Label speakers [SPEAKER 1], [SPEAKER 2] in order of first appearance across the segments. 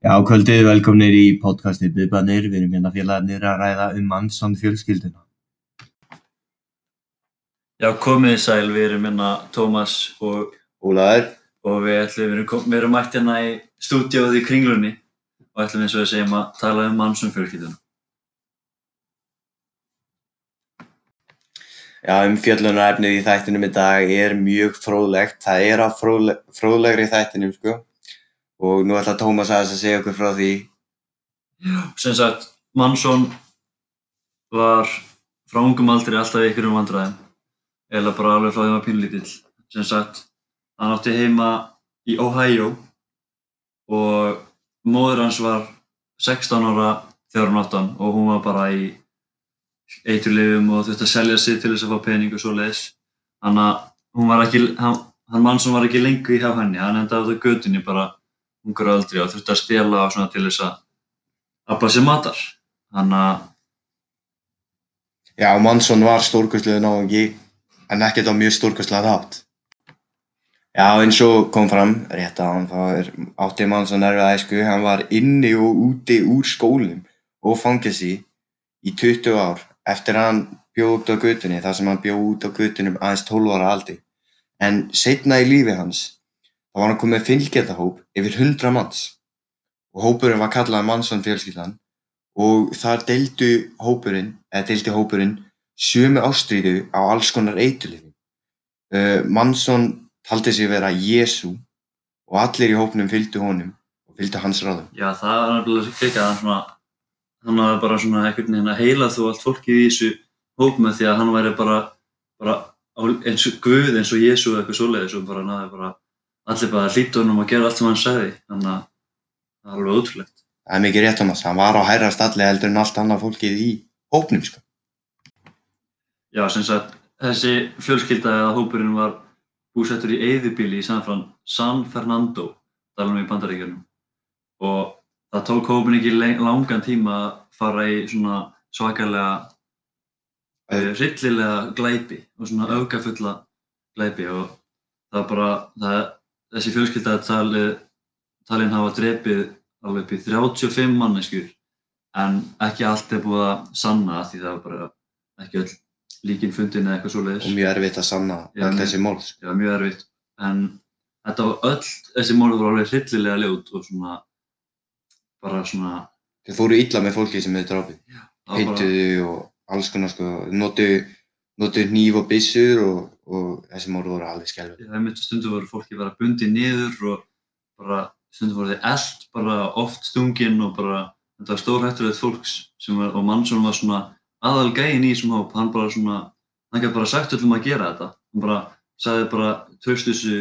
[SPEAKER 1] Já, kvöldið, velkomnir í podcastið Bubbanir. Við erum hérna félagarnir að ræða um Manson fjölskylduna.
[SPEAKER 2] Já, komið sæl, við erum hérna Tómas og,
[SPEAKER 1] Ólaður,
[SPEAKER 2] og við ætlum, við erum, erum mætt hérna í stúdíóð í Kringlunni og ætlum eins og við segjum að tala um Manson fjölskylduna.
[SPEAKER 1] já, um fjöllunarefnið í þættinum í dag er mjög fróðlegt. Það er á fróðle fróðlegri þættinum, sko. Og nú ætla Tómas aðeins að segja okkur frá því.
[SPEAKER 2] Sem sagt, Manson var frá ungum aldri alltaf í ykkur um vandræðum, eða bara alveg frá því var pínlítill. Sem sagt, hann átti heima í Ohio og móður hans var 16 ára þegar hann átti hann og hún var bara í eiturlifum og þurfti að selja sig til þess að fá pening og svo leiðis. Þannig að hann, hann Manson var ekki lengur hjá henni, hann endaði á götunni bara ungur aldri og þurfti að stela og svona til þess að afla sér matar. Þannig að,
[SPEAKER 1] Já, Manson var stórkostluðu náðungi, en ekkert á mjög stórkostlega þátt. Já, eins og kom fram, rétt að hann þá átti Manson erfið æsku, hann var inni og úti úr skólum og fangilsi í 20 ár eftir að hann bjóð út á götunni, þar sem hann bjóð út á götunum aðeins 12 ára aldi. En setna í lífi hans, þá var hann komið með fylgjendahóp yfir 100 manns og hópurinn var kallað Manson fjölskyldan og þar deildu hópurinn, deildi hópurinn sömu ástríðu á alls konar eiturlyfjum. Uh, Manson taldi sig vera Jésu og allir í hópnum fylgdu honum og fylgdu hans ráðum.
[SPEAKER 2] já, það var nefnilega klikað hann svona, hann var bara svona einhvern veginn að heila þú allt fólkið í þessu hóp með því að hann væri bara, bara eins og Guð, eins og Jésu eða eitthvað svoleiðis og bara náði bara allir bara hlýtt honum að gera allt sem hann sagði. Þannig að það er alveg ótrúlegt.
[SPEAKER 1] Það er mikið rétt um þess, hann var á hærra stalli heldur en allt annað fólkið í hópnum sko.
[SPEAKER 2] Já, sem sagt, þessi fjölskylda eða hópurinn var búsettur í eyðubíli í San, San Fernando, dalum í Bandaríkjörnum. Og það tók hópin ekki langan tíma að fara í svona svakalega uh, hryllilega glæpi og svona aukafulla glæpi og það var bara, það, þessi fjölskylda er talið, talin hafa drepið alveg upp í 35 manneskjur en ekki allt er búið að sanna því það var bara ekki öll líkin fundin eða eitthvað svoleiðis.
[SPEAKER 1] og mjög erfitt að sanna
[SPEAKER 2] Já,
[SPEAKER 1] öll þessi mál. Sko.
[SPEAKER 2] Já, mjög erfitt. En þetta var öll, þessi mál voru alveg hryllilega ljót og svona, bara svona,
[SPEAKER 1] Þeir fóru illa með fólki sem drápið.
[SPEAKER 2] það var bara,
[SPEAKER 1] Heituðu og alls konar sko, notu, notu hníf og byssur og, og þessi mál voru alveg skelfið.
[SPEAKER 2] það mitt stundu voru fólki bara bundið niður og bara stundu voru þeir eld, bara oft stungin og bara, þetta var stórhættulegt fólks var, og Mannsson var svona aðal gæinn í þessum hóp, hann bara svona, hann gæti bara sagt öllum að gera þetta. Hann bara sagði bara tröstustu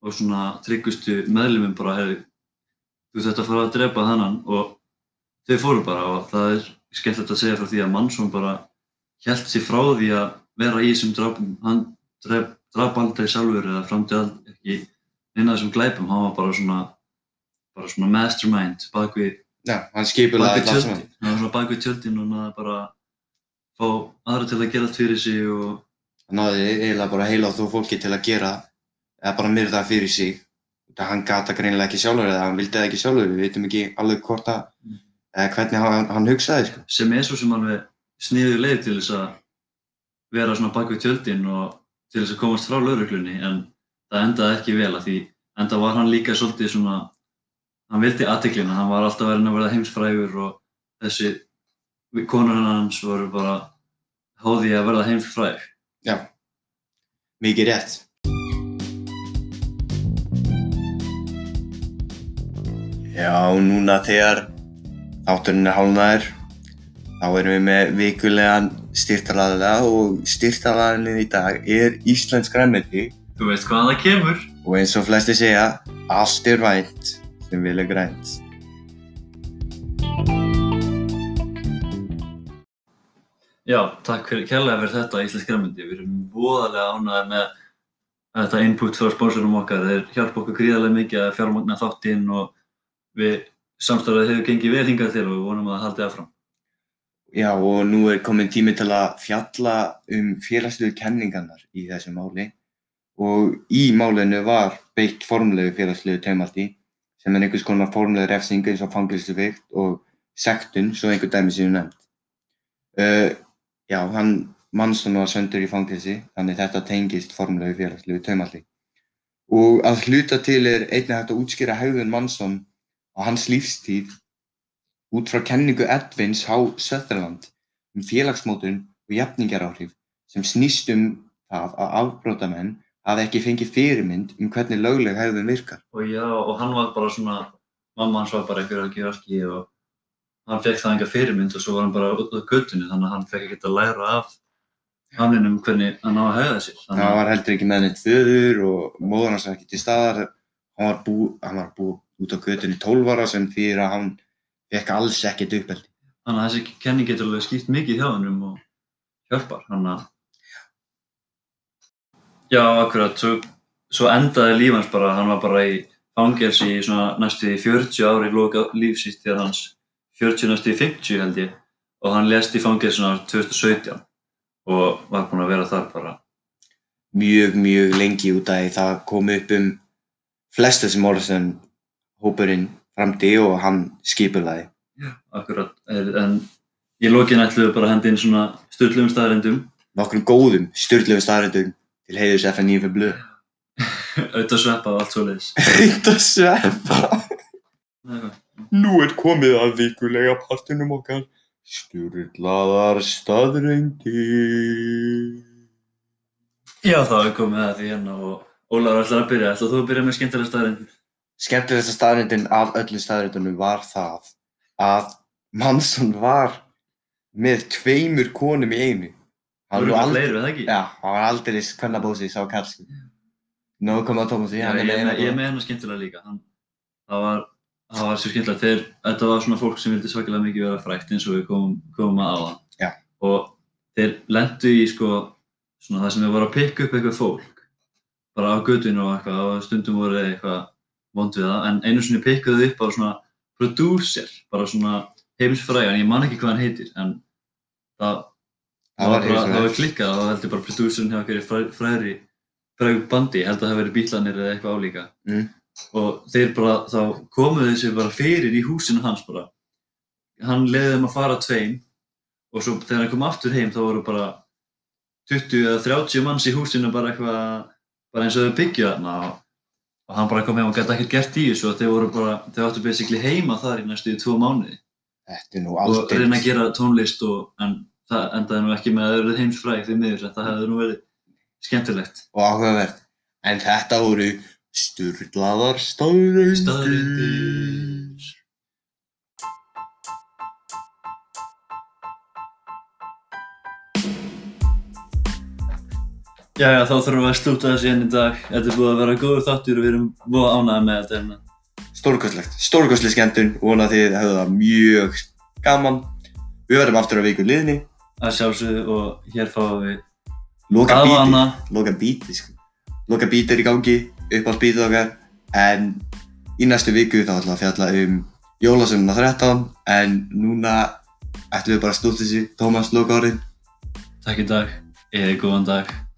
[SPEAKER 2] og svona tryggustu meðlumum bara, hey, þú þetta fara að drepa þennan og þau fóru bara og það er skemmtilegt að segja frá því að Mannsson bara held sér frá því að vera í þessum drapum, hann aldrei sjálfur eða aldrei ekki inn að þessum glæpum, hann var bara svona bara svona mastermind bak við,
[SPEAKER 1] hann
[SPEAKER 2] við tjöldin hann var bak við tjöldin og náði bara fá aðra til að gera allt fyrir sig og
[SPEAKER 1] Hann náði eiginlega bara heila á þú fólki til að gera eða bara myrða fyrir sig. Hann gata greinilega ekki sjálfur eða hann vildi það ekki sjálfur. Við veitum ekki alveg hvort að eða hvernig hann, hann hugsaði sko.
[SPEAKER 2] sem er svo sem alveg sniður leið til þess að vera svona bak við tjöldin og til þess að komast frá lauruglunni en það endaði ekki vel að því enda var hann líka svolítið svona hann vildi aðteklina, hann var alltaf verið að verða heimsfrægur og þessi konur hans voru bara hóði að verða heimsfræg
[SPEAKER 1] Já, mikið rétt. Já, núna þegar þátturinn er hálnaður þá erum við með vikulegan styrtalaðila og styrtalaðilin í dag er Íslensk græmiti
[SPEAKER 2] Þú veist hvaðan það kemur
[SPEAKER 1] og eins og flesti segja, allt er vænt sem vil er grænt.
[SPEAKER 2] Já, takk fyrir kærlega fyrir þetta Íslensk Græmyndi. Við erum voðalega ánægðir með þetta input frá sponsorum okkar. Þeir hjálpa okkur gríðarlega mikið að fjármagna þáttinn og við samstarfið hefur gengið vel hingað til og við vonum að það haldi áfram.
[SPEAKER 1] Já, og nú er komin tími til að fjalla um félagslegu kenningarnar í þessu máli og í málinu var beitt formlegu félagslegu taumaldi sem er einhvers konar formlegu refsing eins og fangilsufikt og sektun, svo einhver dæmi séu nefnd. Uh, já, hann Mansson var söndur í fangilsi, þannig þetta tengist formlegu félagslegu taumaldi. Og að hluta til er einnig hægt að útskýra hegðun Mansson á hans lífstíð út frá kenningu Edvins H. Sutherland um félagsmótun og jafningaráhrif sem snýst um það að afbrótamenn hafi ekki fengið fyrirmynd um hvernig lögleg hegðun virkar.
[SPEAKER 2] Og já, og hann var bara svona, mamma hans var bara einhver að gera ekki og hann fekk það enga fyrirmynd og svo var hann bara út á göttunni þannig að hann fekk ekkert að læra af hann um hvernig hann á að hegða sér. Þannig
[SPEAKER 1] Það var heldur ekki með neitt föður og móður hans var ekki til staðar. Hann var bú, hann var bú út á götunni 12 ára sem fyrir að hann fekk alls ekkert uppeldi.
[SPEAKER 2] Þannig að þessi kenning getur alveg skýrt mikið hjá hennum og hjálpar. Þannig að, já, akkurat, svo, svo endaði líf hans bara, hann var bara í fangelsi í svona næstu í 40 ári í loka lífsýtt þegar hans 40 næstu í 50 held ég og hann lést í fangelsi svona 2017 og var búinn að vera þar bara.
[SPEAKER 1] Mjög, mjög lengi út af því það kom upp um flest þessi mál sem hópurinn framdi og hann skipulaði.
[SPEAKER 2] Akkurat, en í lokin ætlum við bara að henda inn svona styrlum staðarindum
[SPEAKER 1] Nokkrum góðum, styrlegu staðrindum til heiðurs FNÍF blöð.
[SPEAKER 2] auðvitað sveppa og allt svo leiðis.
[SPEAKER 1] Reynda sveppa. Nú er komið að vikulega partinum okkar. Sturlaðar staðrendir.
[SPEAKER 2] Já, þá er komið að því hérna og Ólaður ætlar að byrja. Ætlar þú að byrja með skemmtilega staðarindir?
[SPEAKER 1] Skemmtilegsta staðrindin af öllu staðrindunum var það að Mansson var með tveimur konum í einu. Hann var aldrei, hann var aldrei kvennabósi sá kallski. Nú komið að Tómasi,
[SPEAKER 2] ég,
[SPEAKER 1] með
[SPEAKER 2] hennar skemmtilega líka. Hann, það var, það var svo skemmtilega þegar þetta var svona fólk sem vildi svakalega mikið vera frækt eins og við komum, komum að á það. Og þeir lendu í sko svona það sem við voru að pikka upp eitthvað fólk bara á gödunu og eitthvað og stundum voru eitthvað vond við það en einu sinni pikkaðu upp bara svona producer, bara svona heimsfrægan, ég man ekki hvað hann heitir en það,
[SPEAKER 1] Það var
[SPEAKER 2] bara, það var klikkað og það heldur bara producerinn hjá hverju fræ, fræðri frægur bandi, held að það hafi verið bílanir eða eitthvað álíka.
[SPEAKER 1] Mm.
[SPEAKER 2] og þeir bara, þá komuðu þessi bara fyrir í húsinu hans bara. Hann leiði þeim að fara tveim og svo þegar hann kom aftur heim þá voru bara 20 eða 30 manns í húsinu bara eitthvað bara eins og þau byggju þarna og, og hann bara kom heim og gæti ekkert gert í þessu og þeir voru bara, þeir áttu basically heima þar í næstu í tvo mánuði
[SPEAKER 1] Þetta
[SPEAKER 2] og reyna að gera tónlist og, en það endaði nú ekki með að það verið heimsfræg því miður það hefði nú verið skemmtilegt
[SPEAKER 1] og áhugavert. En þetta voru sturlaðar staðrendir.
[SPEAKER 2] Staðreyndir. Jæja, þá þurfum við að slúta þessu enn í dag. Þetta er búið að vera góður þáttur og við erum búið ánægða með þetta hérna.
[SPEAKER 1] Stórkostlegt, stórkostleg skemmtun, vona að þið hefðu það mjög gaman. Við verðum aftur á viku liðni,
[SPEAKER 2] Að sjálfsögðu og hér fáum við
[SPEAKER 1] loka
[SPEAKER 2] aðvana.
[SPEAKER 1] loka bíti, sko. Loka bíti er í gangi, upp á spítið okkar, en í næstu viku þá ætlum við að fjalla um jólasömmuna 13, en núna ætlum við bara að stúta þessu, Tómas, loka orðin.
[SPEAKER 2] Takk í dag, eða góðan dag.